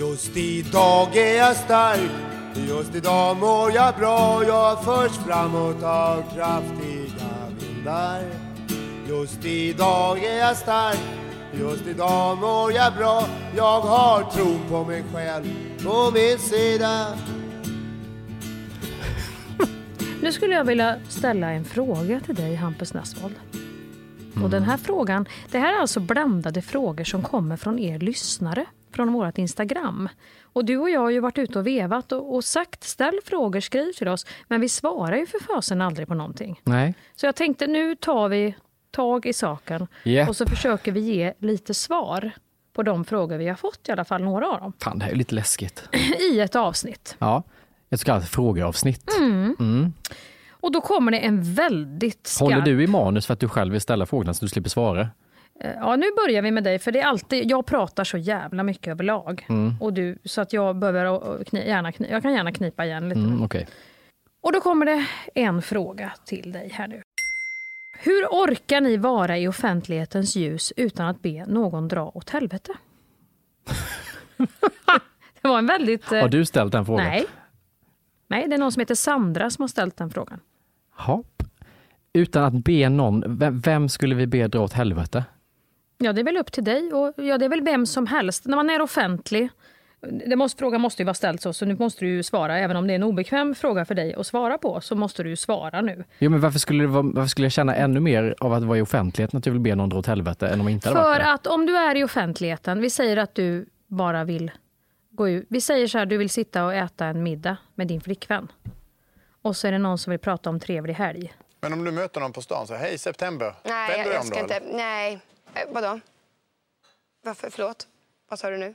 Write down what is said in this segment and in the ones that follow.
Just idag är jag stark, just idag mår jag bra. Jag förs framåt av kraftiga vindar. Just idag är jag stark, just idag mår jag bra. Jag har tro på mig själv på min sida. Nu skulle jag vilja ställa en fråga till dig, Hampus Nessvold. Och den här frågan, det här är alltså blandade frågor som kommer från er lyssnare, från vårt Instagram. Och du och jag har ju varit ute och vevat och, och sagt ställ frågor, skriv till oss. Men vi svarar ju för fasen aldrig på någonting. Nej. Så jag tänkte nu tar vi tag i saken Japp. och så försöker vi ge lite svar på de frågor vi har fått, i alla fall några av dem, Fan, det här är lite läskigt. i ett avsnitt. Ja, ett så kallat frågeavsnitt. Mm. Och då kommer det en väldigt skarp... Håller du i manus för att du själv vill ställa frågorna så du slipper svara? Eh, Ja, nu börjar vi med dig, för det är alltid, jag pratar så jävla mycket överlag. Mm. Och du, så att jag behöver eh, kni, gärna, kni, jag kan gärna knipa igen lite. Mm, Okej. Och då kommer det en fråga till dig här nu. Hur orkar ni vara i offentlighetens ljus utan att be någon dra åt helvete? det var en väldigt... eh, Har du ställt den frågan? Nej. Nej, det är någon som heter Sandra som har ställt den frågan. Hopp. Utan att be någon, vem, vem skulle vi be dra åt helvete? Ja, det är väl upp till dig. Och ja, det är väl vem som helst. När man är offentlig, det måste, frågan måste ju vara ställd så, så nu måste du ju svara. Även om det är en obekväm fråga för dig att svara på, så måste du ju svara nu. Jo, men varför skulle, det vara, varför skulle jag känna ännu mer av att vara i offentligheten att jag vill be någon dra åt helvete än om jag inte hade För varit att om du är i offentligheten, vi säger att du bara vill gå ut. Vi säger så här, du vill sitta och äta en middag med din flickvän. Och så är det någon som vill prata om trevlig helg. Men om du möter någon på stan så hej september, Nej, vänder jag, jag ska då, inte. eller? Nej. Eh, vadå? Varför? Förlåt? Vad sa du nu?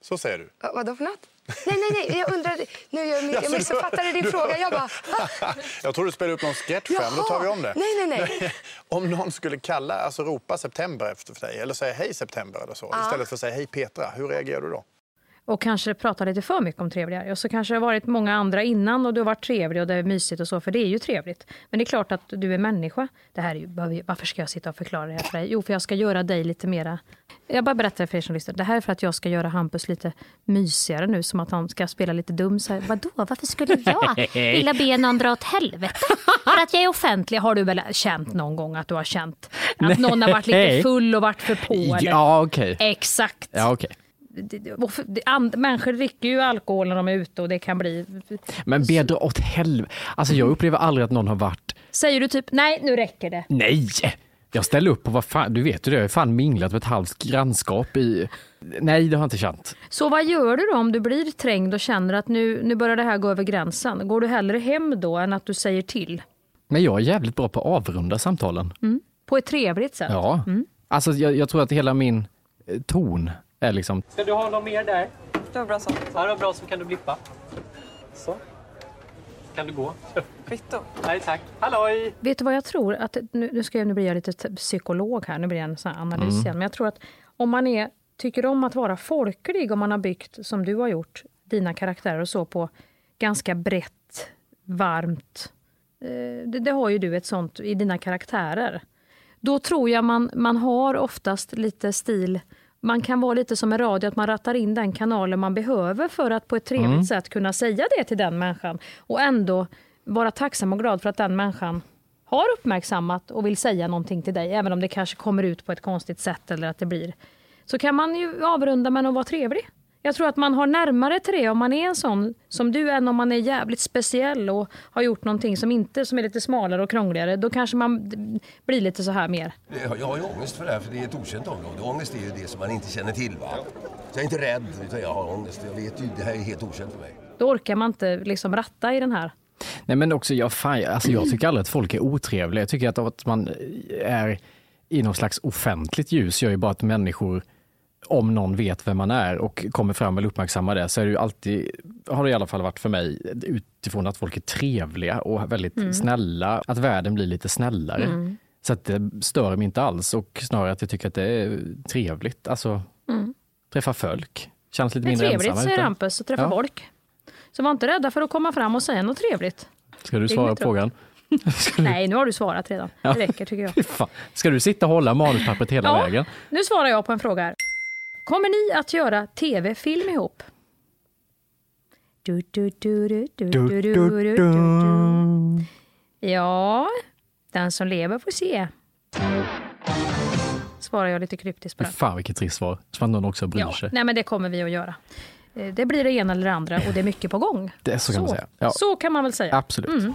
Så säger du. Va, vadå för något? Nej, nej, nej. Jag undrade. Nu, jag, jag du- missuppfattade din fråga. Jag bara... Jag tror du spelar upp någon sketch men då tar vi om det. Nej, nej, nej. Om någon skulle kalla, alltså ropa september efter för dig eller säga hej september eller så istället för att säga hej Petra, hur reagerar du då? Och kanske prata lite för mycket om trevlig helg. Och så kanske det har varit många andra innan och du har varit trevlig och det är mysigt och så, för det är ju trevligt. Men det är klart att du är människa. Det här är ju, varför ska jag sitta och förklara det här för dig? Jo, för jag ska göra dig lite mera... Jag bara berättar för er som lyssnar. Det här är för att jag ska göra Hampus lite mysigare nu, som att han ska spela lite dum. Så här, Vadå, varför skulle jag vilja be någon dra åt helvete? För att jag är offentlig. Har du väl känt någon gång att du har känt att någon har varit lite full och varit för på? Eller? Ja, okej. Exakt Ja, okej. And- Människor dricker ju alkohol när de är ute och det kan bli... Men be dra åt helvete. Alltså jag upplever aldrig att någon har varit, Säger du typ nej, nu räcker det. nej! Jag ställer upp på vad fan, du vet ju det, jag har fan minglat med ett halvt grannskap i... Nej, det har jag inte känt. Så vad gör du då om du blir trängd och känner att nu, nu börjar det här gå över gränsen? Går du hellre hem då än att du säger till? Men jag är jävligt bra på att avrunda samtalen. På ett trevligt sätt? Ja. Alltså jag, jag tror att hela min eh, ton är liksom... Ska du ha något mer där? Det var bra så. Ja, det var bra så kan du blippa. Så. Kan du gå? Kvitto. Nej tack. Halloj! Vet du vad jag tror? Att, nu, nu ska jag, nu blir jag lite psykolog här, nu blir jag en sån här analys igen. Men jag tror att om man är, tycker om att vara folklig, om man har byggt, som du har gjort, dina karaktärer och så på ganska brett, varmt. Eh, det, det har ju du ett sånt i dina karaktärer. Då tror jag man, man har oftast lite stil man kan vara lite som en radio, att man rattar in den kanalen man behöver för att på ett trevligt sätt kunna säga det till den människan. Och ändå vara tacksam och glad för att den människan har uppmärksammat och vill säga någonting till dig, även om det kanske kommer ut på ett konstigt sätt eller att det blir. Så kan man ju avrunda med att vara trevlig. Jag tror att man har närmare till det om man är en sån som du än om man är jävligt speciell och har gjort någonting som inte som är lite smalare och krångligare. Då kanske man blir lite så här mer. Jag har ju ångest för det här, för det är ett okänt område. Ångest är ju det som man inte känner till. Va? Så jag är inte rädd, utan jag har ångest. Jag vet ju, det här är helt okänt för mig. Då orkar man inte liksom ratta i den här. Nej men också, jag, fan, alltså, jag tycker aldrig att folk är otrevliga. Jag tycker att, att man är i någon slags offentligt ljus gör ju bara att människor, om någon vet vem man är och kommer fram eller uppmärksammar det, så är det ju alltid, har det i alla fall varit för mig, utifrån att folk är trevliga och väldigt snälla, att världen blir lite snällare. Så att det stör mig inte alls och snarare att jag tycker att det är trevligt. Alltså, träffa folk, känns lite Det är mindre trevligt, säger. Hampus, att träffa Ja. folk. Så var inte rädda för att komma fram och säga något trevligt. Ska du svara på frågan? Nej, nu har du svarat redan. Det räcker tycker jag. Ska du sitta och hålla manuspappret hela Ja. vägen? Nu svarar jag på en fråga här. Kommer ni att göra tv-film ihop? Ja, den som lever får se. Svarar jag lite kryptiskt på det. Fan vilket trist svar. Som att någon också bryr ja, sig. Nej men det kommer vi att göra. Eh, det blir det ena eller det andra och det är mycket på gång. Det är så kan så, man säga. Ja. Så kan man väl säga. Absolut. Mm.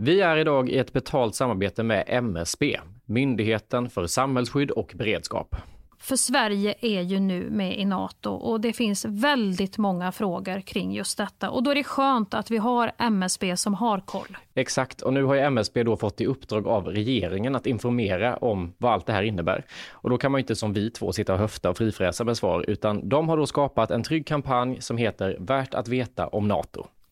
Vi är idag i ett betalt samarbete med MSB, Myndigheten för samhällsskydd och beredskap. För Sverige är ju nu med i Nato och det finns väldigt många frågor kring just detta. Och då är det skönt att vi har MSB som har koll. Exakt, och nu har ju MSB då fått i uppdrag av regeringen att informera om vad allt det här innebär. Och då kan man ju inte som vi två sitta och höfta och frifräsa med svar, utan de har då skapat en trygg kampanj som heter Värt att veta om NATO.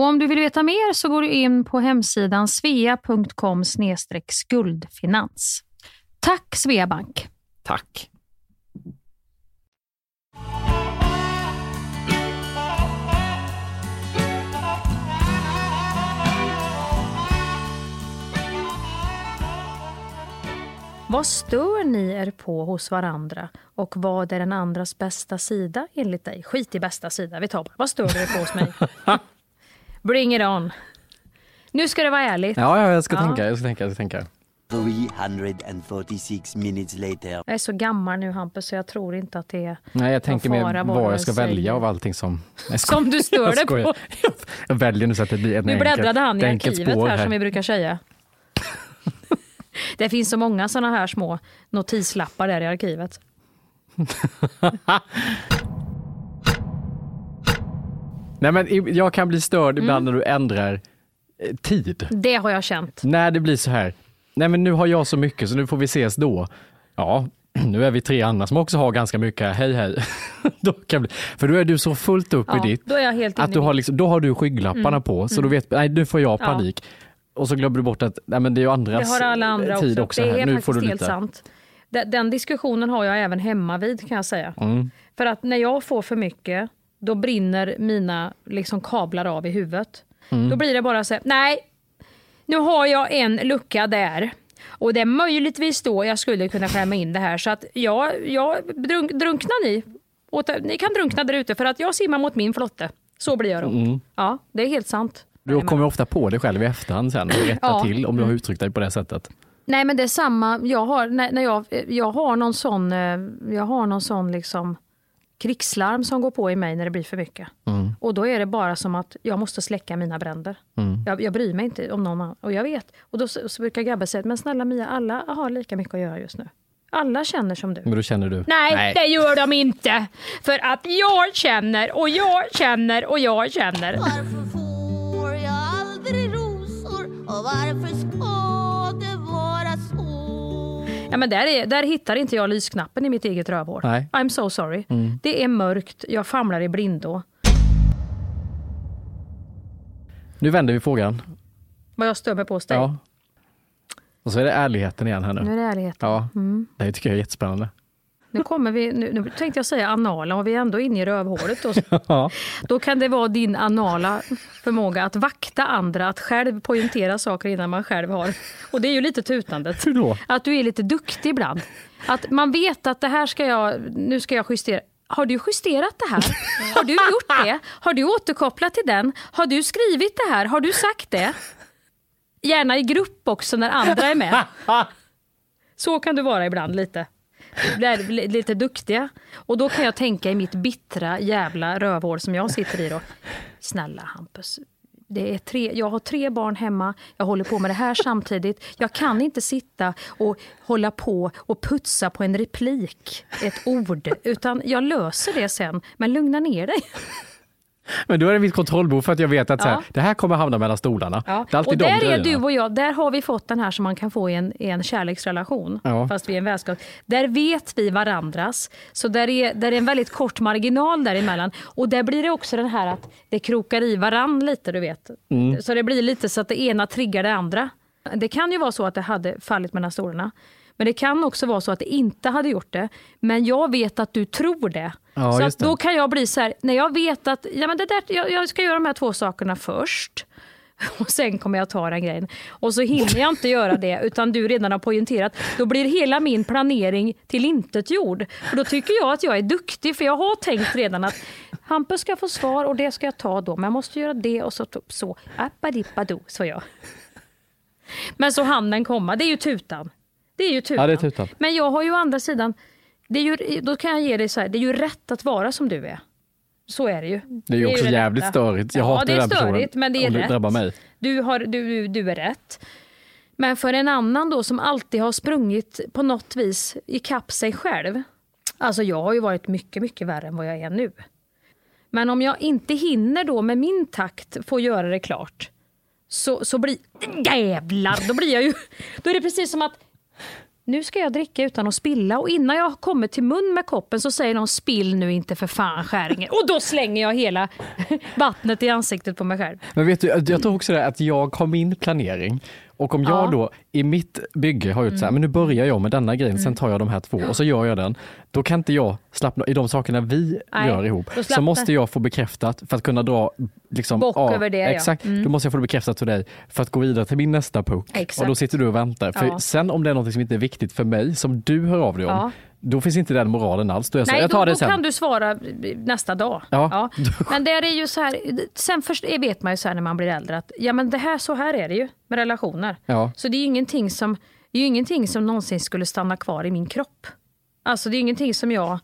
Och om du vill veta mer så går du in på hemsidan svea.com skuldfinans. Tack Sveabank! Tack! Vad stör ni er på hos varandra och vad är den andras bästa sida enligt dig? Skit i bästa sida, vi tar bara. Vad stör du er på hos mig? Bring it on. Nu ska det vara ärligt. Ja, ja jag ska ja. tänka, jag ska tänka, jag ska tänka. 346 minutes later. Jag är så gammal nu Hampus så jag tror inte att det är Nej, jag tänker mer vad jag ska välja av allting som... Som du stör dig på? jag väljer nu så att det blir en Nu bläddrade han i arkivet här, här som vi brukar säga. det finns så många sådana här små notislappar där i arkivet. Nej men jag kan bli störd mm. ibland när du ändrar eh, tid. Det har jag känt. När det blir så här, nej men nu har jag så mycket så nu får vi ses då. Ja, nu är vi tre andra som också har ganska mycket, hej hej. då kan bli, för då är du så fullt upp ja, i ditt, då är jag helt att du har liksom, då har du skygglapparna mm. på, så mm. då vet nej nu får jag panik. Ja. Och så glömmer du bort att nej, men det är ju andras det har alla andra tid också. också. Det är här. Nu faktiskt får du helt lite. sant. Den, den, diskussionen har jag även hemma vid kan jag säga. Mm. För att när jag får för mycket då brinner mina liksom, kablar av i huvudet. Mm. Då blir det bara så här, nej, nu har jag en lucka där. Och det är möjligtvis då jag skulle kunna klämma in det här. Så att ja, jag drunk, drunknar ni. ni kan drunkna där ute för att jag simmar mot min flotte. Så blir jag då. Mm. Ja, det är helt sant. Du kommer ofta på dig själv i efterhand sen och rättar ja. till om du har mm. uttryckt dig på det sättet. Nej men det är samma, jag har, när, när jag, jag har någon sån, eh, jag har någon sån liksom krigslarm som går på i mig när det blir för mycket. Mm. Och då är det bara som att jag måste släcka mina bränder. Mm. Jag, jag bryr mig inte om någon annan. Och jag vet. Och då så, så brukar grabben säga, men snälla Mia, alla har lika mycket att göra just nu. Alla känner som du. Men då känner du? Nej, Nej, det gör de inte. För att jag känner och jag känner och jag känner. Varför får jag aldrig rosor och varför så? Ja, men där, är, där hittar inte jag lysknappen i mitt eget rövhål. Nej. I'm so sorry. Mm. Det är mörkt, jag famlar i blindo. Nu vänder vi frågan. Vad jag stör mig på hos dig? Ja. Och så är det ärligheten igen här nu. Nu är det ärligheten. Ja, mm. det tycker jag är jättespännande. Nu, kommer vi, nu, nu tänkte jag säga anala och vi är ändå inne i rövhålet. Då, ja. då kan det vara din anala förmåga att vakta andra, att själv poängtera saker innan man själv har. Och det är ju lite tutandet. Hur då? Att du är lite duktig ibland. Att man vet att det här ska jag, nu ska jag justera. Har du justerat det här? Har du gjort det? Har du återkopplat till den? Har du skrivit det här? Har du sagt det? Gärna i grupp också när andra är med. Så kan du vara ibland lite. Blir lite duktiga. Och då kan jag tänka i mitt bittra jävla rövhål som jag sitter i då. Snälla Hampus, det är tre, jag har tre barn hemma, jag håller på med det här samtidigt. Jag kan inte sitta och hålla på och putsa på en replik, ett ord, utan jag löser det sen. Men lugna ner dig. Men då är det mitt kontrollbehov för att jag vet att så här, det här kommer hamna mellan stolarna. Ja. Det är och där är du och jag, där har vi fått den här som man kan få i en, i en kärleksrelation, ja. fast vi är en vänskap. Där vet vi varandras, så där är, där är en väldigt kort marginal däremellan. Och där blir det också den här att det krokar i varann lite, du vet. Mm. Så det blir lite så att det ena triggar det andra. Det kan ju vara så att det hade fallit mellan stolarna. Men det kan också vara så att det inte hade gjort det. Men jag vet att du tror det. Ja, så då kan jag bli så här, när jag vet att ja, men det där, jag, jag ska göra de här två sakerna först. Och sen kommer jag ta den grejen. Och så hinner jag inte göra det utan du redan har poängterat. Då blir hela min planering till intet gjord. Och då tycker jag att jag är duktig för jag har tänkt redan att Hampus ska få svar och det ska jag ta då. Men jag måste göra det och så. så. Appadippadoo, sa jag. Men så hann den komma. Det är ju tutan. Det är ju tutan. Ja, det är tutan. Men jag har ju å andra sidan, det är ju, då kan jag ge dig så här, det är ju rätt att vara som du är. Så är det ju. Det är ju också det jävligt rätta. störigt. Jag ja, hatar det är störigt, men det är det rätt. drabbar mig. Du, har, du, du är rätt. Men för en annan då som alltid har sprungit på något vis ikapp sig själv. Alltså jag har ju varit mycket, mycket värre än vad jag är nu. Men om jag inte hinner då med min takt få göra det klart. Så, så blir... Jävlar! Då blir jag ju... Då är det precis som att nu ska jag dricka utan att spilla och innan jag kommer till mun med koppen så säger någon spill nu inte för fan skäringen. Och då slänger jag hela vattnet i ansiktet på mig själv. Men vet du, jag tror också det att jag har min planering och om jag Ja. då i mitt bygge har gjort så här, men nu börjar jag med denna grejen, sen tar jag de här två och så gör jag den. Då kan inte jag slappna i de sakerna vi Nej, gör ihop. Så måste jag få bekräftat för att kunna dra liksom, Bock över det, ja. Exakt, Mm. då måste jag få det bekräftat för dig för att gå vidare till min nästa puck. Exakt. Och då sitter du och väntar. För Ja. sen om det är något som inte är viktigt för mig, som du hör av dig om, Ja. Då finns inte den moralen alls. Då är jag så, Nej, jag tar då, det då sen. kan du svara nästa dag. Ja. Men det är ju så här, sen först vet man ju så här när man blir äldre att ja, men det här, så här är det ju med relationer. Ja. Så det är ju ingenting som, det är ingenting som någonsin skulle stanna kvar i min kropp. Alltså det är ingenting som jag...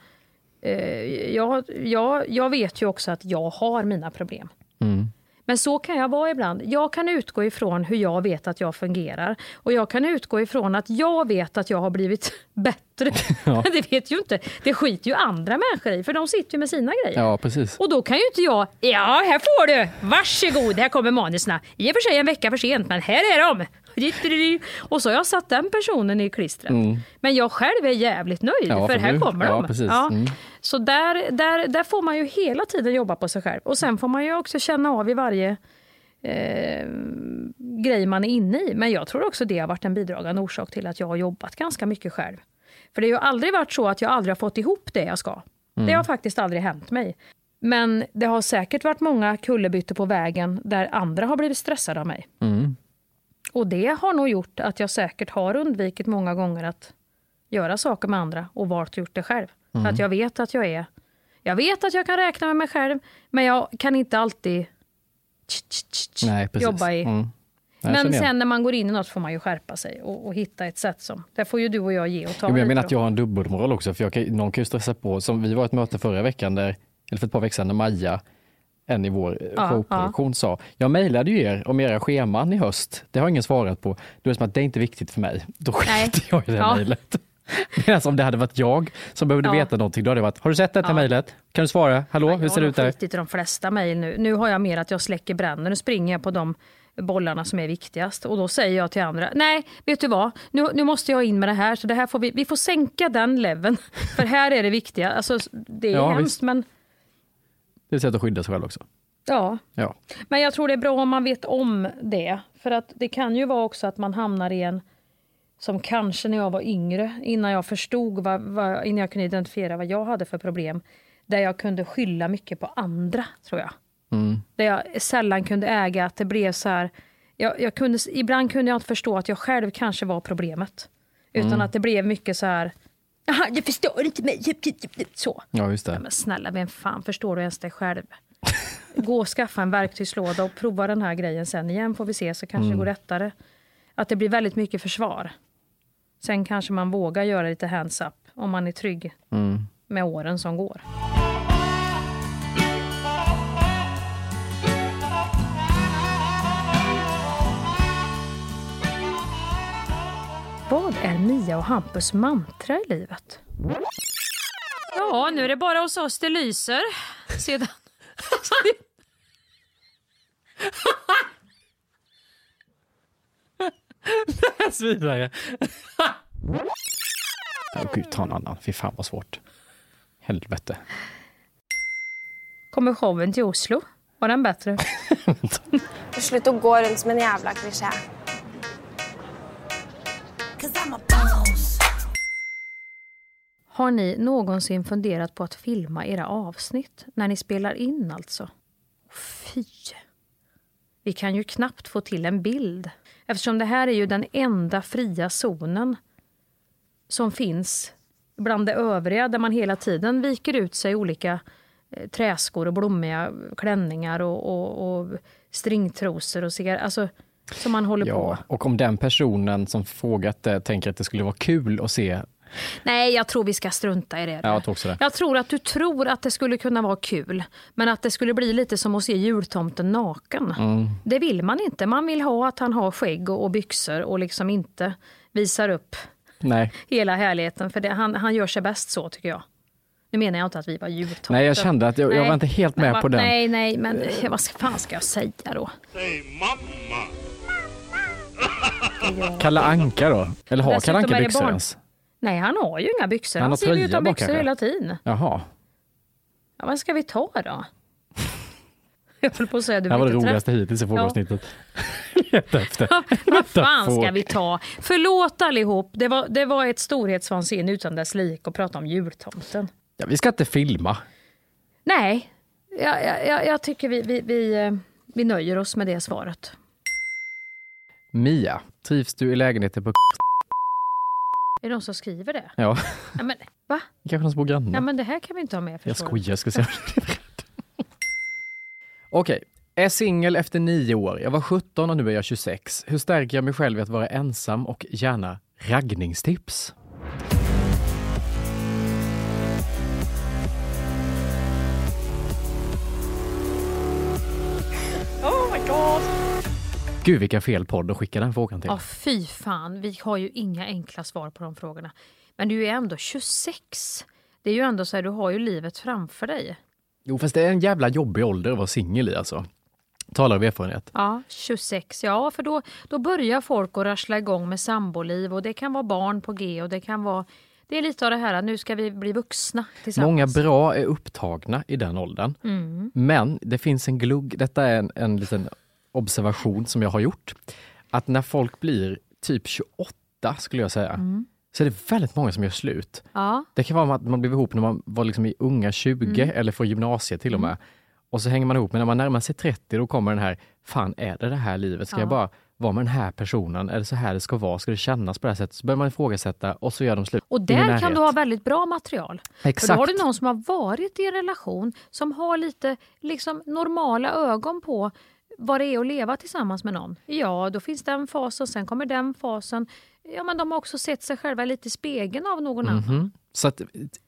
Eh, jag, jag, jag vet ju också att jag har mina problem. Mm. Men så kan jag vara ibland. Jag kan utgå ifrån hur jag vet att jag fungerar. Och jag kan utgå ifrån att jag vet att jag har blivit bättre. Ja. Det vet ju inte. Det skiter ju andra människor i, för de sitter ju med sina grejer. Ja, precis. Och då kan ju inte jag, ja här får du, varsågod, här kommer manuserna. I och för sig en vecka för sent, men här är de. Och så har jag satt den personen i klistret. Mm. Men jag själv är jävligt nöjd, Ja, för för här du- kommer ja, de. precis. Mm. Så där, där, där får man ju hela tiden jobba på sig själv. Och sen får man ju också känna av i varje eh, grej man är inne i. Men jag tror också det har varit en bidragande orsak till att jag har jobbat ganska mycket själv. För det har ju aldrig varit så att jag aldrig har fått ihop det jag ska. Mm. Det har faktiskt aldrig hänt mig. Men det har säkert varit många kullerbyttor på vägen där andra har blivit stressade av mig. Mm. Och det har nog gjort att jag säkert har undvikit många gånger att göra saker med andra och valt gjort det själv. Mm. För att jag vet att jag är... Jag vet att jag kan räkna med mig själv, men jag kan inte alltid Nej, jobba i... Mm. Men sen när man går in i något får man ju skärpa sig och, och hitta ett sätt som... Där får ju du och jag ge och ta Jo, men jag menar att jag har en dubbelmoral också, för jag kan, någon kan ju stressa på, som vi var ett möte förra veckan, där, eller för ett par veckor sedan, när Maja, en i vår eh, Ja, showproduktion, sa, jag mejlade ju er om era scheman i höst, det har ingen svarat på. Då är det som att det är inte viktigt för mig. Då skiter jag i det Ja. mejlet. Medan om det hade varit jag som behövde Ja. veta någonting, då hade det varit, har du sett detta Ja. mejlet? Kan du svara? Hallå, hur Jag ser det har ut där? skitit i de flesta mejl nu. Nu har jag mer att jag släcker bränder. Nu springer jag på de bollarna som är viktigast. Och då säger jag till andra, nej, vet du vad? Nu, nu måste jag in med det här. Så det här får vi, vi får sänka den leveln. För här är det viktiga. Alltså, det är Ja, hemskt, visst. men Det är ett sätt att skydda sig själv också. ja. Ja. Men jag tror det är bra om man vet om det. För att det kan ju vara också att man hamnar i en, som kanske när jag var yngre, innan jag förstod, vad, vad, innan jag kunde identifiera vad jag hade för problem, där jag kunde skylla mycket på andra, tror jag. Mm. Där jag sällan kunde äga att det blev så här, jag, jag kunde, ibland kunde jag inte förstå att jag själv kanske var problemet. Utan Mm. att det blev mycket så här, Jaha, du förstår inte mig. Så. Ja, just det. Men snälla, vem fan förstår du ens dig själv? Gå och skaffa en verktygslåda och prova den här grejen sen igen får vi se så kanske det Mm. går lättare. Att det blir väldigt mycket försvar. Sen kanske man vågar göra lite hands up om man är trygg Mm. med åren som går. Vad är Mia och Hampus mantra i livet? Ja, nu är det bara hos oss det lyser. Sedan... Läs vidare. Åh gud, ta en annan. Fy fan vad svårt. Helvete. Kommer showen till Oslo? Var den bättre? Slutt å gå rundt som en jævla klisjé. Har ni någonsin funderat på att filma era avsnitt? När ni spelar in alltså? Fy! Vi kan ju knappt få till en bild. Eftersom det här är ju den enda fria zonen som finns bland det övriga där man hela tiden viker ut sig i olika eh, träskor och blommiga klänningar och, och, och stringtrosor och cigaretter. Alltså, som man håller Ja, på. och om den personen som frågat det tänker att det skulle vara kul att se. Nej, jag tror vi ska strunta i det. Ja, jag tror också det. Jag tror att du tror att det skulle kunna vara kul, men att det skulle bli lite som att se jultomten naken. Mm. Det vill man inte. Man vill ha att han har skägg och, och byxor och liksom inte visar upp Nej. hela härligheten. För det, han, han gör sig bäst så tycker jag. Nu menar jag inte att vi var jultomten. Nej, jag kände att jag, jag var inte helt med vad- på den. Nej, nej, men vad fan ska jag säga då? Kalla Anka då? Eller har Kalle Anka byxor barn- ens? Nej, han har ju inga byxor. Han Han, ser ju tröja utan byxor kanske? hela tiden. Jaha. Ja, vad ska vi ta då? Jag höll på att säga, du Det här var det roligaste hittills i Ja. frågeavsnittet. Leta efter. Vad fan ska vi ta? Förlåt allihop, det var, det var ett storhetsvansinne utan dess lik att prata om jultomten. Ja, vi ska inte filma. Nej, jag, jag, jag, jag tycker vi, vi, vi, eh, vi nöjer oss med det svaret. Mia, trivs du i lägenheten på Är det någon som skriver det? Ja, Ja, men, va? kanske någon som bor granne. Ja, men det här kan vi inte ha med. Jag skojar, jag ska se. Okej, är singel efter nio år. Jag var 17 och nu är jag 26. Hur stärker jag mig själv i att vara ensam och gärna raggningstips? Gud vilken fel podd att skicka den frågan till. Ja, fy fan. Vi har ju inga enkla svar på de frågorna. Men du är ändå 26. Det är ju ändå så här, du har ju livet framför dig. Jo, fast det är en jävla jobbig ålder att vara singel i alltså. Talar av erfarenhet. Ja, 26. Ja, för då, då börjar folk att rassla igång med samboliv och det kan vara barn på G och det kan vara... Det är lite av det här att nu ska vi bli vuxna tillsammans. Många bra är upptagna i den åldern. Mm. Men det finns en glugg, detta är en, en liten observation som jag har gjort. Att när folk blir typ 28 skulle jag säga, Mm. så är det väldigt många som gör slut. Ja, Det kan vara att man blev ihop när man var liksom i unga 20 Mm. eller från gymnasiet till och med. Och så hänger man ihop, men när man närmar sig 30 då kommer den här, fan är det det här livet? Ska Ja. jag bara vara med den här personen? Är det så här det ska vara? Ska det kännas på det här sättet? Så börjar man ifrågasätta och så gör de slut. och där kan du ha väldigt bra material. För Exakt. då har du någon som har varit i en relation som har lite liksom, normala ögon på vad det är att leva tillsammans med någon. Ja, då finns den fasen, sen kommer den fasen. Ja, men de har också sett sig själva lite i spegeln av någon annan. Mhm. Så att,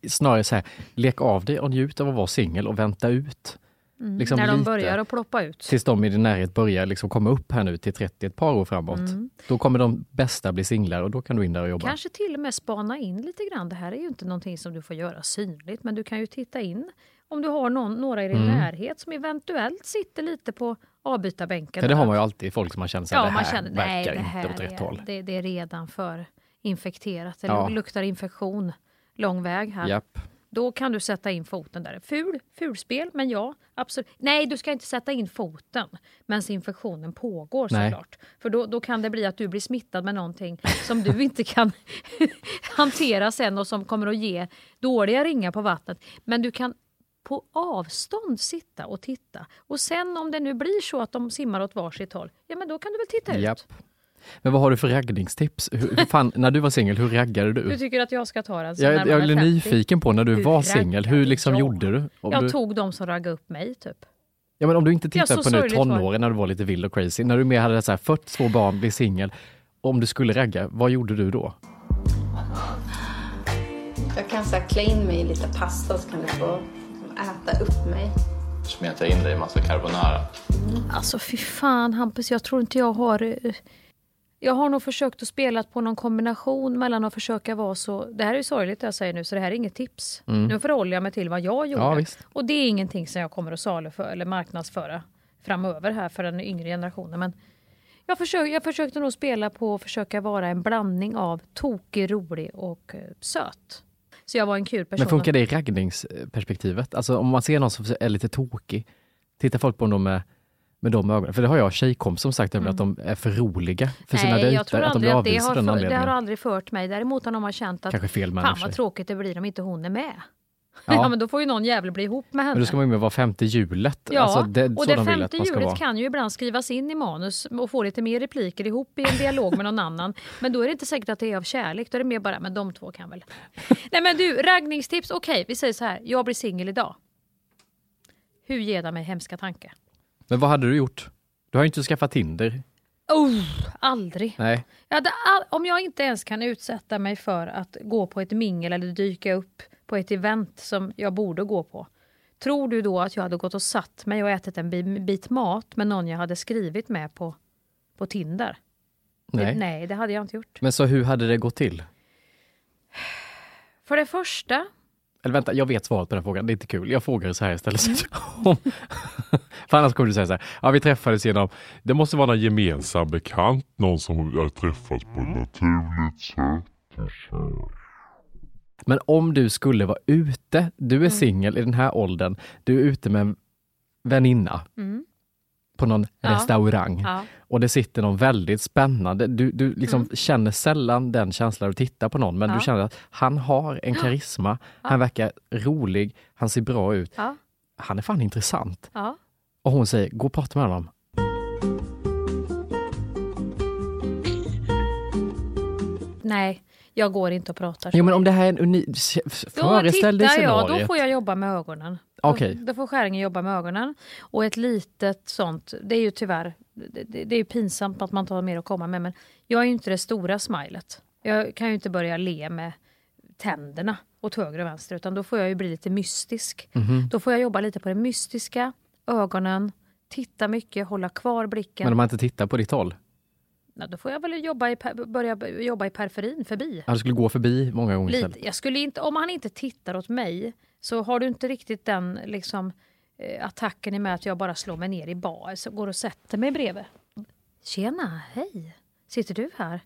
snarare så här, lek av dig och njut av att vara singel och vänta ut. Mm. Liksom När de börjar att ploppa ut. Tills de i din närhet börjar liksom komma upp här nu till 30, ett par år framåt. Mm. Då kommer de bästa bli singlar och då kan du in där och jobba. Kanske till och med spana in lite grann. Det här är ju inte någonting som du får göra synligt, men du kan ju titta in om du har någon, några i din Mm. närhet som eventuellt sitter lite på avbytarbänken. För det har man ju alltid, folk som man känner Ja, man här känner nej, verkar det här inte åt rätt är, håll. Det, det är redan för infekterat. Det Ja. luktar infektion lång väg här. Japp. Då kan du sätta in foten där. Ful, fulspel, men ja, absolut. Nej, du ska inte sätta in foten medan infektionen pågår Nej. såklart. För då, då kan det bli att du blir smittad med någonting som du inte kan hantera sen och som kommer att ge dåliga ringar på vattnet. Men du kan på avstånd sitta och titta. Och sen om det nu blir så att de simmar åt varsitt håll, ja men då kan du väl titta ut. Japp. Men vad har du för raggningstips? Hur, hur fan, när du var singel, hur raggade du? Du tycker att jag ska ta den jag, jag är 50? nyfiken på när du Hur var singel, hur liksom jag? gjorde du? Om Jag du tog de som raggade upp mig typ. ja, men om du inte tittar på nu tonåren när du var lite vild och crazy, när du mer hade så här, fött två barn, blev singel, om du skulle ragga, vad gjorde du då? Jag kan så här, klä in mig i lite pasta så kan jag få äta upp mig. Smeta in dig i massa carbonara. Alltså fy fan Hampus, jag tror inte jag har... eh, Jag har nog försökt att spela på någon kombination mellan att försöka vara så... Det här är ju sorgligt det jag säger nu, så det här är inget tips. Mm. Nu förhåller jag mig till vad jag gjorde. Ja, visst. Och det är ingenting som jag kommer att saluföra eller marknadsföra framöver här för den yngre generationen. Men jag, försök, jag försökte nog spela på att försöka vara en blandning av tokig, rolig och eh, söt. Så jag var en kul person. Men funkar det i raggningsperspektivet? Alltså om man ser någon som är lite tokig, tittar folk på dem med med de ögonen? För det har jag tjejkompis som sagt mm. att de är för roliga för sina Nej, dejter. jag tror att de blir att det har, för, det har aldrig fört mig. Däremot har de känt att fan vad tråkigt det blir om inte hon är med. Ja. Ja. men då får ju någon jävel bli ihop med henne. Men då ska man ju med vara femte hjulet. Ja, Alltså, det, och det femte hjulet kan ju ibland skrivas in i manus och få lite mer repliker ihop i en dialog med någon annan. Men då är det inte säkert att det är av kärlek, då är det mer bara, men de två kan väl. Nej men du, raggningstips, okej vi säger så här, jag blir singel idag. Hur ger det mig hemska tankar? Men vad hade du gjort? Du har ju inte skaffat Tinder. Oh, aldrig. Nej. Jag all, om jag inte ens kan utsätta mig för att gå på ett mingel eller dyka upp på ett event som jag borde gå på. Tror du då att jag hade gått och satt mig och ätit en bi- bit mat med någon jag hade skrivit med på, på Tinder? Nej. Det, nej, det hade jag inte gjort. Men så hur hade det gått till? För det första, Eller vänta, jag vet svaret på den frågan. Det är inte kul. Jag frågar så här istället. Om- För annars kommer du säga så här. Ja, vi träffades genom... Det måste vara någon gemensam bekant, någon som har träffats på ett naturligt sätt. Men om du skulle vara ute, du är Mm. singel i den här åldern, du är ute med en väninna mm, på någon Ja. restaurang ja, och det sitter någon väldigt spännande. Du, du liksom Mm. känner sällan den känslan du tittar på någon, men Ja. du känner att han har en karisma, han verkar rolig, han ser bra ut. Han är fan intressant. Och hon säger, gå och prata med honom. Nej, jag går inte och pratar. Jo men om det här är en unik... Föreställ dig tittar jag, då får jag jobba med ögonen. Okej. Då, då får skäringen jobba med ögonen. Och ett litet sånt, det är ju tyvärr, det, det är ju pinsamt att man inte har mer att komma med, men jag är ju inte det stora smilet. Jag kan ju inte börja le med tänderna åt höger och vänster, utan då får jag ju bli lite mystisk. Mhm. Då får jag jobba lite på det mystiska, ögonen, titta mycket, hålla kvar blicken. Men om man inte tittar på ditt håll? Ja, då får jag väl jobba i, börja jobba i periferin, förbi. Du skulle gå förbi många gånger Lite. istället. Jag skulle inte, om han inte tittar åt mig så har du inte riktigt den liksom, eh, attacken i med att jag bara slår mig ner i bar, så går och sätter mig bredvid. Tjena, hej! Sitter du här?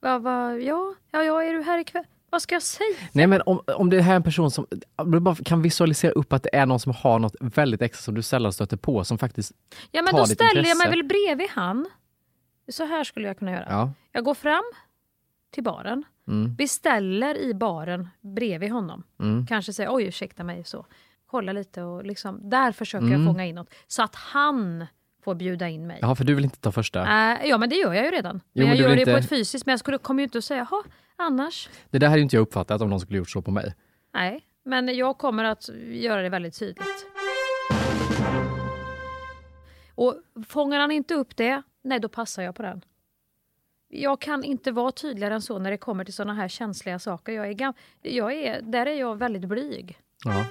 Va, va, ja, ja, ja, är du här ikväll? Vad ska jag säga? Nej men om, om det här är en person som du bara kan visualisera upp att det är någon som har något väldigt extra som du sällan stöter på som faktiskt Ja, men tar då ställer jag mig väl bredvid han. Så här skulle jag kunna göra. Ja. Jag går fram till baren, Mm. beställer i baren bredvid honom. Mm. Kanske säger oj ursäkta mig så. Kolla lite och liksom, där försöker Mm. jag fånga in något. Så att han får bjuda in mig. Jaha, för du vill inte ta första? Äh, ja men det gör jag ju redan. Jo, Men men jag gör det inte- på ett fysiskt, men jag skulle, kommer ju inte att säga jaha, annars. Det där hade ju inte jag uppfattat om någon skulle gjort så på mig. Nej, men jag kommer att göra det väldigt tydligt. Och fångar han inte upp det, nej då passar jag på den. Jag kan inte vara tydligare än så när det kommer till såna här känsliga saker. Jag är gam- jag är, där är jag väldigt blyg. Ja.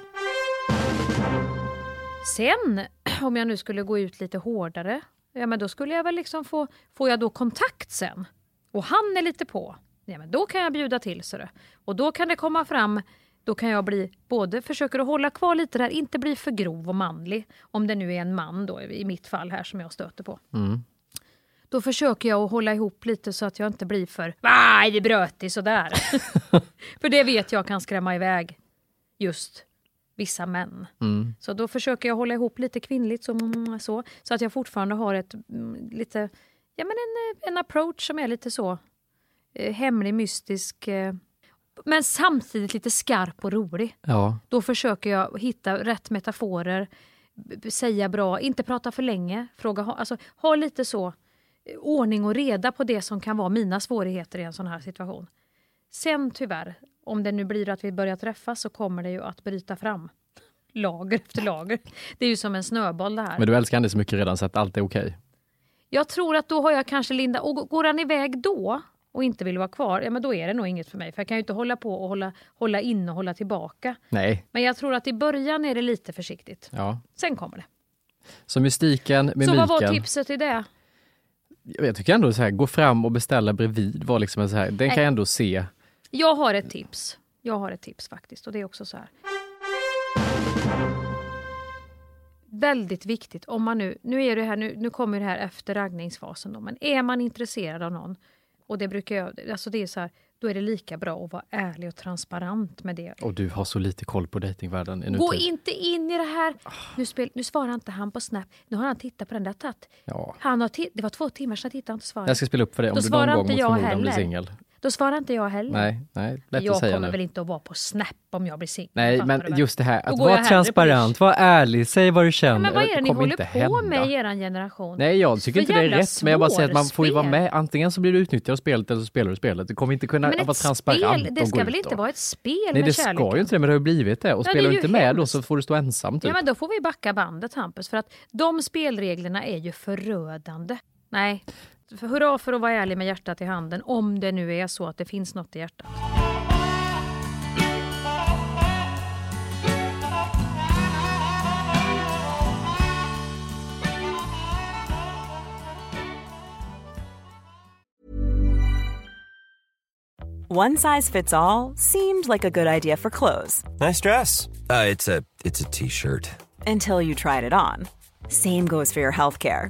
Sen, om jag nu skulle gå ut lite hårdare, ja men då skulle jag väl liksom få, får jag då kontakt sen och han är lite på, ja men då kan jag bjuda till så det. Och då kan det komma fram, då kan jag bli, både försöker att hålla kvar lite där, inte bli för grov och manlig, om det nu är en man då i mitt fall här som jag stöter på. Mm. Då försöker jag att hålla ihop lite så att jag inte blir för nej det bröt i sådär. för det vet jag kan skrämma iväg just vissa män. Mm. Så då försöker jag hålla ihop lite kvinnligt så, så, så att jag fortfarande har ett mm, lite, ja men en, eh, en approach som är lite så eh, hemlig, mystisk, eh, men samtidigt lite skarp och rolig. Ja. Då försöker jag hitta rätt metaforer, säga bra, inte prata för länge, fråga, ha- alltså, ha lite så ordning och reda på det som kan vara mina svårigheter i en sån här situation. Sen tyvärr, om det nu blir att vi börjar träffas så kommer det ju att bryta fram lager efter lager. Det är ju som en snöboll det här. Men du älskar henne så mycket redan så att allt är okej? Jag tror att då har jag kanske Linda, och går han iväg då och inte vill vara kvar, ja men då är det nog inget för mig. För jag kan ju inte hålla på och hålla, hålla in och hålla tillbaka. Nej. Men jag tror att i början är det lite försiktigt. Ja. Sen kommer det. Så mystiken, mimiken. Så vad var tipset i det? Jag tycker ändå så här, gå fram och beställa bredvid var liksom en så här, den kan jag ändå se. Jag har ett tips. Jag har ett tips faktiskt och det är också så här. Väldigt viktigt om man nu, nu är det här, nu, nu kommer det här efter raggningsfasen då, men är man intresserad av någon, Och det brukar jag, alltså det är så här, då är det lika bra att vara ärlig och transparent med det. Och du har så lite koll på datingvärlden i Gå inte in i det här. Nu, spel, nu svarar inte han på Snap. Nu har han tittat på den där tatt. Ja. Han har det var två timmar sedan han tittade och inte svarade. Jag ska spela upp för dig om Då du någon gång mot förmodan blir singel. Då svarar inte jag heller. Nej, nej, lätt jag att säga kommer nu. väl inte att vara på Snap om jag blir singel. Nej, men just det här att vara transparent, vara ärlig, säg vad du känner. Men vad är det ni håller på hända. med i er generation? Nej, jag tycker inte det är rätt, men jag bara säger att man får ju vara med. Antingen så blir du utnyttjad av spelet eller så spelar du spelet. Du kommer inte kunna vara transparent spel, det ska väl inte vara ett spel Nej, det kärleken? ska ju inte det, men det har ju blivit det. Och Ja, spelar du inte med då så får du stå ensam typ. Ja, men då får vi backa bandet Hampus, för att de spelreglerna är ju förödande. Nej, för hurra för att vara ärlig med hjärtat i handen, om det nu är så att det finns något i hjärtat. One size fits all seemed like a good idea for clothes Nice dress. Uh, it's a it's a t-shirt. until you tried it on. Same goes for your healthcare.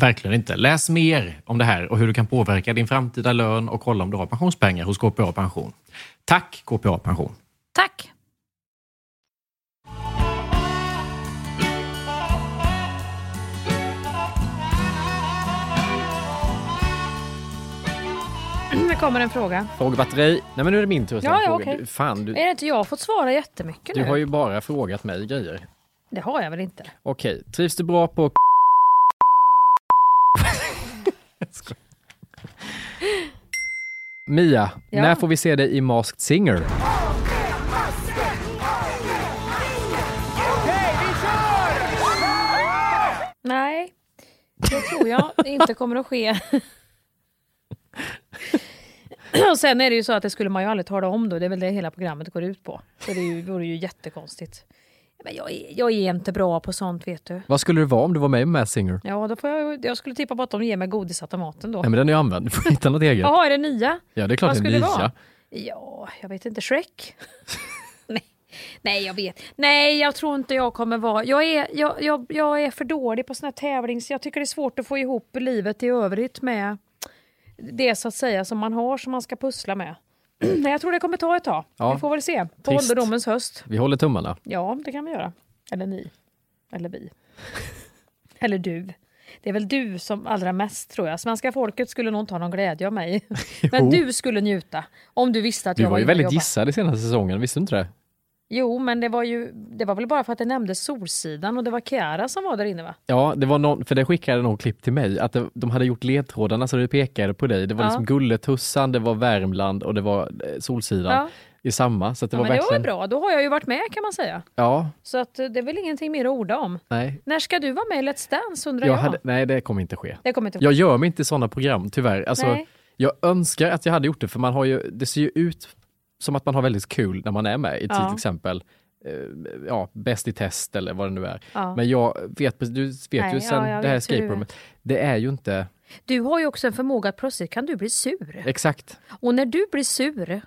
Verkligen inte. Läs mer om det här och hur du kan påverka din framtida lön och kolla om du har pensionspengar hos KPA Pension. Tack KPA Pension! Tack! Nu kommer en fråga. Frågebatteri. Nej men nu är det min tur att ställa Ja, ja, frågor. okej. Du- Fan, du, Är det inte jag har fått svara jättemycket du nu? har ju bara frågat mig grejer. Det har jag väl inte? Okej, trivs du bra på Mia, Ja. när får vi se dig i Masked Singer? Nej, det tror jag inte kommer att ske. Och sen är det ju så att det skulle man ju aldrig tala om då. Det är väl det hela programmet går ut på. Så det vore ju jättekonstigt. Men jag, är, jag är inte bra på sånt vet du. Vad skulle det vara om du var med i Masked Singer? Ja, då får jag, jag skulle tippa på att de ger mig godisautomaten då. Nej men den är ju använd, du får hitta något eget. Jaha, är det nya? Ja det är klart Vad det är skulle det vara? nya. Ja, jag vet inte. Shrek? Nej. Nej, jag vet. Nej, jag tror inte jag kommer vara... Jag är, jag, jag, jag är för dålig på såna här tävlings... Jag tycker det är svårt att få ihop livet i övrigt med det så att säga som man har som man ska pussla med. Nej, jag tror det kommer ta ett tag. Ja. Vi får väl se. På Trist. ålderdomens höst. Vi håller tummarna. Ja, det kan vi göra. Eller ni. Eller vi. Eller du. Det är väl du som allra mest tror jag. Svenska folket skulle nog inte ha någon glädje av mig. Men du skulle njuta. Om du visste att Du jag var ju inne och väldigt gissad i senaste säsongen, visste du inte det? Jo, men det var ju det var väl bara för att det nämndes Solsidan och det var Chiara som var där inne va? Ja, det var någon, för det skickade någon klipp till mig, att det, de hade gjort ledtrådarna så det pekade på dig. Det var Ja. liksom Gulletussan, det var Värmland och det var eh, Solsidan Ja. i samma. Så det ja, var men det var verkligen... bra, då har jag ju varit med kan man säga. Ja, Så att eh, det är väl ingenting mer att orda om. nej. När ska du vara med i Let's Dance undrar Jag jag? hade, nej, det kommer inte ske. Det kommer inte Jag gör mig inte i sådana program, tyvärr. Alltså, Nej. jag önskar att jag hade gjort det, för man har ju, det ser ju ut som att man har väldigt kul när man är med i Ja. till exempel eh, ja, Bäst i test eller vad det nu är. Ja. Men jag vet, du vet Nej, ju sen ja, det här escape roomet, det är ju inte Du har ju också en förmåga att plötsligt kan du bli sur. exakt. Och när du blir sur,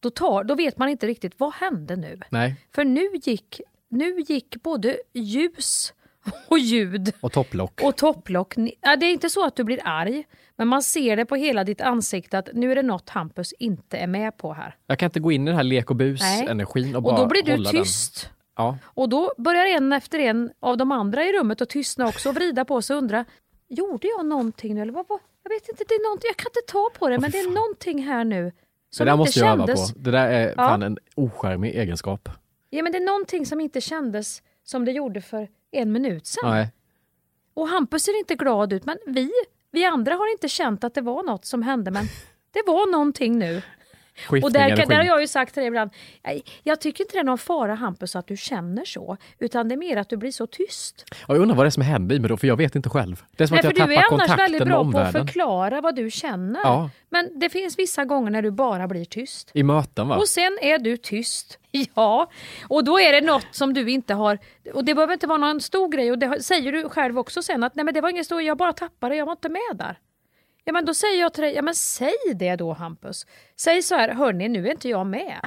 då, tar, då vet man inte riktigt vad hände nu. Nej, För nu gick, nu gick både ljus och ljud och topplock. och topplock. Ja, det är inte så att du blir arg, men man ser det på hela ditt ansikte att nu är det något Hampus inte är med på här. Jag kan inte gå in i den här lek och bus-energin och Och bara då blir du den. tyst. Ja, Och då börjar en efter en av de andra i rummet att tystna också och vrida på sig och undra Gjorde jag någonting nu? Eller vad, vad? Jag vet inte, det är någonting, jag kan inte ta på det, men det är någonting här nu det som där inte måste jag öva kändes. på. Det där är Ja. fan en ocharmig egenskap. Ja, men det är någonting som inte kändes som det gjorde för en minut sedan. Nej. Och Hampus ser inte glad ut, men vi, vi andra har inte känt att det var något som hände, men det var någonting nu. Och där, där har jag ju sagt till dig ibland, "Nej, jag tycker inte det är någon fara Hampus att du känner så, utan det är mer att du blir så tyst. Och jag undrar vad det är som händer i mig då, för jag vet inte själv. Det är som Nej, att för jag du tappar är annars väldigt bra på att förklara vad du känner. Ja. Men det finns vissa gånger när du bara blir tyst. I möten va? Och sen är du tyst. Ja, och då är det något som du inte har... Och det behöver inte vara någon stor grej och det säger du själv också sen att nej men det var ingen stor jag bara tappade jag var inte med där. Ja men då säger jag till dig, ja men säg det då Hampus. Säg så här, hörni nu är inte jag med.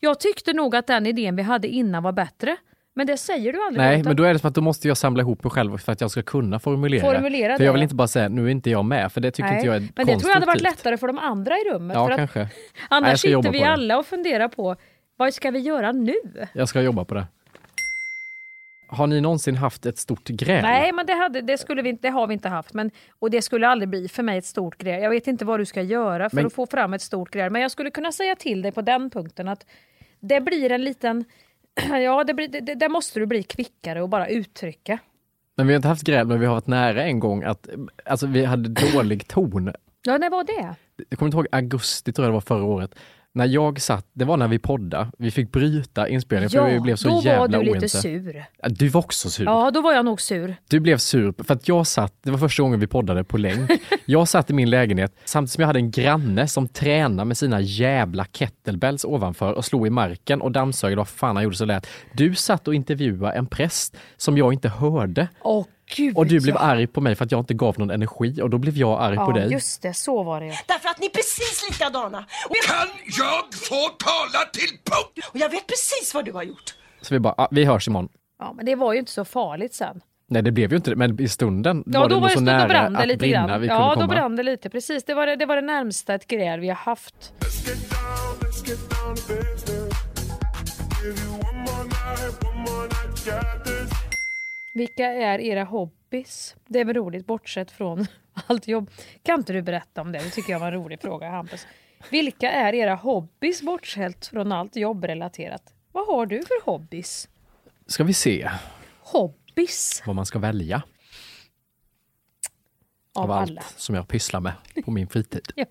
Jag tyckte nog att den idén vi hade innan var bättre. Men det säger du aldrig. Nej, utan- men då är det som att då måste jag samla ihop mig själv för att jag ska kunna formulera, Formulera För jag det. vill inte bara säga, nu är inte jag med, för det tycker Nej, inte jag är Men det tror jag hade varit konstruktivt. lättare för de andra i rummet. Ja, för kanske. Nej, Annars jobba sitter vi det. alla och funderar på vad ska vi göra nu? Jag ska jobba på det. Har ni någonsin haft ett stort gräl? Nej, men det, hade, det, skulle vi, det har vi inte haft. Men, och det skulle aldrig bli för mig ett stort gräl. Jag vet inte vad du ska göra för Men- att få fram ett stort gräl. Men jag skulle kunna säga till dig på den punkten att det blir en liten... Ja, det blir, det, där måste du bli kvickare och bara uttrycka. Men vi har inte haft gräl, men vi har varit nära en gång att alltså, vi hade dålig ton. Ja, när var det? Jag kommer inte ihåg, augusti tror jag det var förra året. När jag satt, det var när vi poddade, vi fick bryta inspelningen för vi blev så då jävla var du lite oense. sur. Ja, Du var också sur. Ja, då var jag nog sur. Du blev sur för att jag satt, det var första gången vi poddade på länk. Jag satt i min lägenhet samtidigt som jag hade en granne som tränade med sina jävla kettlebells ovanför och slog i marken och dammsög eller vad fan han gjorde så lät. Du satt och intervjuade en präst som jag inte hörde. Åh gud Och du blev ja. arg på mig för att jag inte gav någon energi och då blev jag arg på Ja, dig. just det. Så var det ju. Därför att ni är precis likadana. Kan jag få tala till punkt? Och jag vet precis vad du har gjort. Så vi bara, ah, vi hörs imorgon. Ja, men det var ju inte så farligt sen. Nej det blev ju inte det, men i stunden Ja, var då det var nog det så stund och nära brann det att lite brinna grann. vi kunde Ja, då komma. brann det lite. Precis, det var det, det var det närmsta ett gräl vi har haft. Vilka är era hobbys? Det är väl roligt bortsett från allt jobb. Kan inte du berätta om det? Det tycker jag var en rolig fråga Hampus. Vilka är era hobbys bortsett från allt jobbrelaterat? Vad har du för hobbys? Ska vi se Hobbys vad man ska välja av, av allt alla. som jag pysslar med på min fritid. Ja.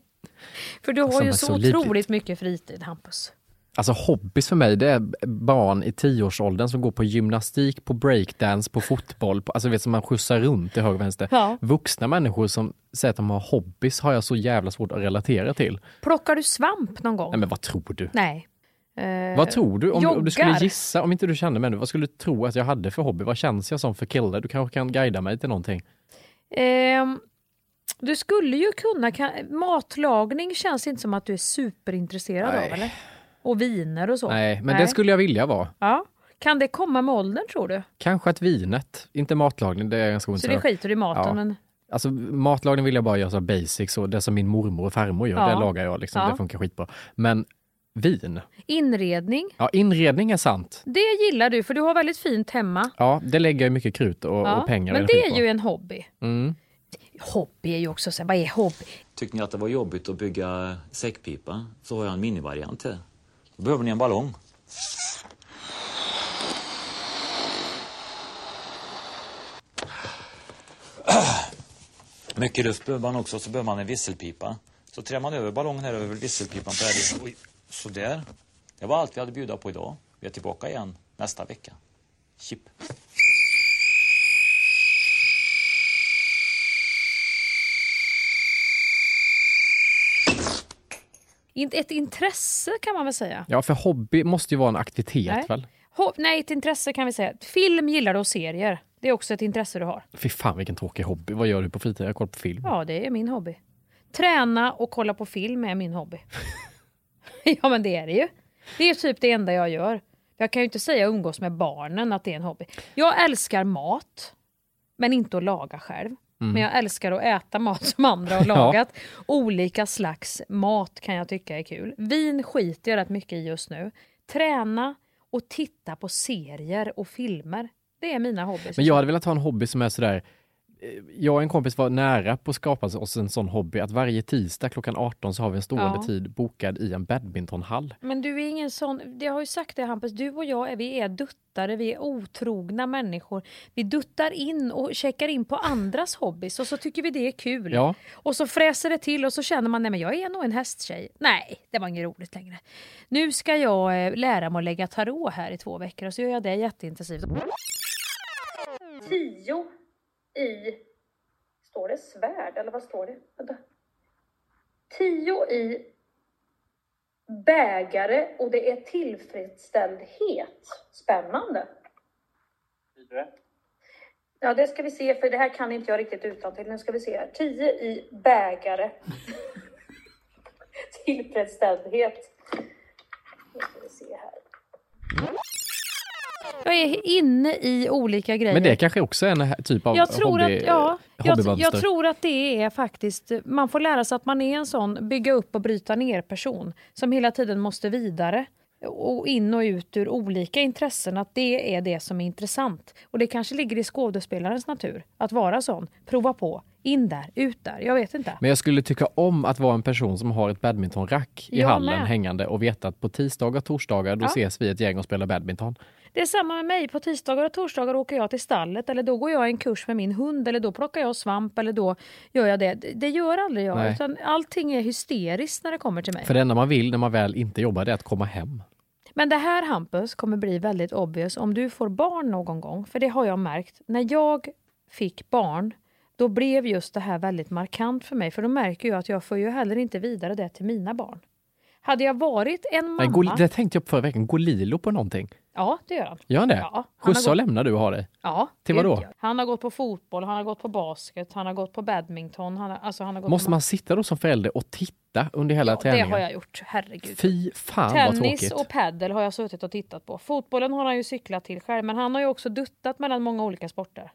För du har ju så, så otroligt mycket fritid Hampus. Alltså hobbys för mig, det är barn i tioårsåldern som går på gymnastik, på breakdance, på fotboll, på, alltså vet som man skjutsar runt till höger och vänster. Ja. Vuxna människor som säger att de har hobbys har jag så jävla svårt att relatera till. Plockar du svamp någon gång? Nej men vad tror du? Nej. Eh, Vad tror du? Om, om du skulle gissa, om inte du kände mig nu, vad skulle du tro att jag hade för hobby? Vad känns jag som för kille? Du kanske kan guida mig till någonting? Ehm, du skulle ju kunna... Kan, matlagning känns inte som att du är superintresserad Nej. av, eller? Och viner och så. Nej, men det skulle jag vilja vara. Ja. Kan det komma med åldern, tror du? Kanske att vinet, inte matlagning, det är jag ganska Så det skiter i maten? Ja. Men, Alltså matlagning vill jag bara göra så basic, så det som min mormor och farmor gör, Ja. det lagar jag. Liksom. Ja. Det funkar skitbra. Men vin, inredning, ja inredning är sant. det gillar du för du har väldigt fint hemma. Ja, det lägger jag mycket krut och, Ja, och pengar Men det är på. ju en hobby. Mm. Hobby är ju också så vad är hobby? Tyckte ni att det var jobbigt att bygga säckpipa så har jag en minivariant till. Då behöver ni en ballong. Mycket luft behöver man också, så behöver man en visselpipa. Så trär man över ballongen här över visselpipan på det här. Oj, sådär. Det var allt vi hade att bjuda på idag. Vi är tillbaka igen nästa vecka. Chip. Ett intresse kan man väl säga. Ja, för hobby måste ju vara en aktivitet Nej. väl? Ho- nej, ett intresse kan vi säga. Film gillar du och serier. Det är också ett intresse du har. Fy fan vilken tråkig hobby. Vad gör du på fritiden? Jag kollar på film. Ja, det är min hobby. Träna och kolla på film är min hobby. ja, men det är det ju. Det är typ det enda jag gör. Jag kan ju inte säga umgås med barnen att det är en hobby. Jag älskar mat, men inte att laga själv. Mm. Men jag älskar att äta mat som andra har Ja. lagat. Olika slags mat kan jag tycka är kul. Vin skiter jag rätt mycket i just nu. Träna och titta på serier och filmer. Det är mina hobbys. Men jag hade velat ha en hobby som är sådär jag och en kompis var nära på att skapa oss en sån hobby att varje tisdag klockan 18 så har vi en stående Ja. tid bokad i en badmintonhall. Men du är ingen sån, jag har ju sagt det Hampus, du och jag är, vi är duttare, vi är otrogna människor. Vi duttar in och checkar in på andras hobbys och så tycker vi det är kul. Ja. Och så fräser det till och så känner man, nej men jag är nog en hästtjej. Nej, det var inget roligt längre. Nu ska jag eh, lära mig att lägga tarot här i två veckor och så gör jag det jätteintensivt. Tio i, står det svärd eller vad står det? Vänta. Tio i bägare och det är tillfredsställdhet. Spännande. Ja, det ska vi se, för det här kan inte jag riktigt utan till. Nu ska vi se här. 10 i bägare. Tillfredsställdhet. Nu ska vi se här. Jag är inne i olika grejer. Men det kanske också är en typ av jag tror hobby, att, ja, jag, jag tror att det är faktiskt, man får lära sig att man är en sån bygga upp och bryta ner person som hela tiden måste vidare och in och ut ur olika intressen, att det är det som är intressant. Och det kanske ligger i skådespelarens natur att vara sån, prova på, in där, ut där, jag vet inte. Men jag skulle tycka om att vara en person som har ett badmintonrack i Jag hallen med. hängande och veta att på tisdagar och torsdagar då Ja. ses vi ett gäng och spelar badminton. Det är samma med mig. På tisdagar och torsdagar åker jag till stallet eller då går jag en kurs med min hund eller då plockar jag svamp eller då gör jag det. Det- gör aldrig jag. Nej. Utan allting är hysteriskt när det kommer till mig. För det enda man vill när man väl inte jobbar det är att komma hem. Men det här Hampus kommer bli väldigt obvious om du får barn någon gång. För det har jag märkt. När jag fick barn då blev just det här väldigt markant för mig. För då märker jag att jag får ju heller inte vidare det till mina barn. Hade jag varit en mamma... Går, det tänkte jag på förra veckan. Går Lilo på någonting? Ja, det gör han. Gör han det? Ja, han har Skjutsa och gått- lämna du och ha dig? Ja, Till gud, vad då? ja. Han har gått på fotboll, han har gått på basket, han har gått på badminton. Han har, alltså han har gått Måste på man sitta då som förälder och titta under hela Ja, det träningen? har jag gjort. Herregud. Fy fan vad Tennis tråkigt. och paddel har jag suttit och tittat på. Fotbollen har han ju cyklat till själv, men han har ju också duttat mellan många olika sporter.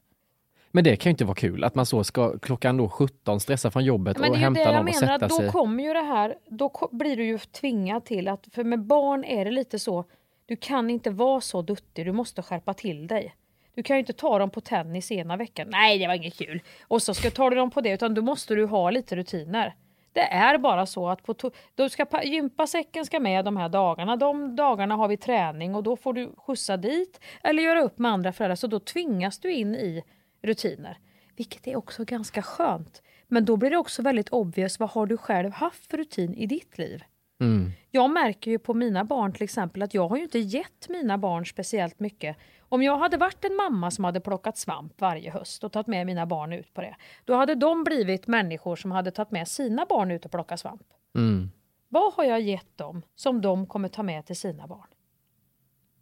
Men det kan ju inte vara kul att man så ska klockan då 17 stressa från jobbet Men och det är ju hämta det jag någon och menar, sätta att då sig. kommer ju det här, då blir du ju tvingad till att, för med barn är det lite så, du kan inte vara så duttig, du måste skärpa till dig. Du kan ju inte ta dem på tennis ena veckan, nej det var inget kul, och så ska ta du dem på det, utan då måste du ha lite rutiner. Det är bara så att på då ska gympasäcken ska med de här dagarna. De dagarna har vi träning och då får du skjutsa dit eller göra upp med andra föräldrar. Så då tvingas du in i rutiner. Vilket är också ganska skönt. Men då blir det också väldigt obvious vad har du själv haft för rutin i ditt liv? Mm. Jag märker ju på mina barn till exempel att jag har ju inte gett mina barn speciellt mycket. Om jag hade varit en mamma som hade plockat svamp varje höst och tagit med mina barn ut på det, då hade de blivit människor som hade tagit med sina barn ut och plockat svamp. Mm. Vad har jag gett dem som de kommer ta med till sina barn?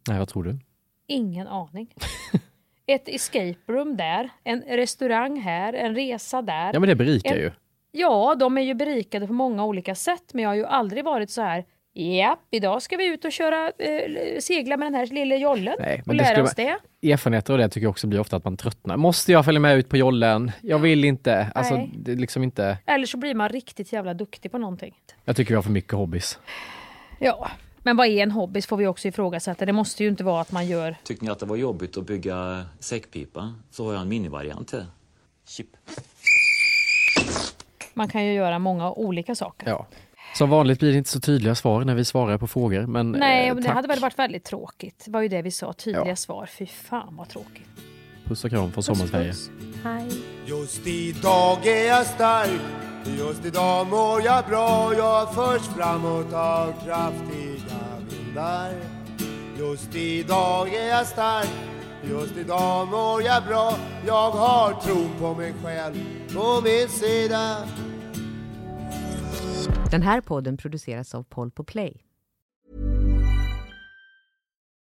Nej, vad tror du? Ingen aning. Ett escape room där, en restaurang här, en resa där. Ja, men det berikar en... ju. Ja, de är ju berikade på många olika sätt, men jag har ju aldrig varit så här Ja, idag ska vi ut och köra, eh, segla med den här lilla jollen Nej, och men det lära oss det. Erfarenheter av det tycker jag också blir ofta att man tröttnar. Måste jag följa med ut på jollen? Jag vill inte. Alltså, Nej. det är liksom inte. Eller så blir man riktigt jävla duktig på någonting. Jag tycker vi har för mycket hobbys. Ja, men vad är en hobby får vi också ifrågasätta. Det måste ju inte vara att man gör... Tyckte ni att det var jobbigt att bygga säckpipa så har jag en minivariant till. Chip. Man kan ju göra många olika saker. Ja. Som vanligt blir det inte så tydliga svar när vi svarar på frågor. Men, Nej, eh, det hade väl varit väldigt tråkigt. Det var ju det vi sa, tydliga Ja. svar. Fy fan vad tråkigt. Puss och kram från Sommarsverige. Hej. Just idag är jag stark Just idag mår jag bra Jag förs framåt av kraftiga vindar Just idag är jag stark Just idag mår jag bra Jag har tron på mig själv come sera. Den här podden produceras av Paul på Play.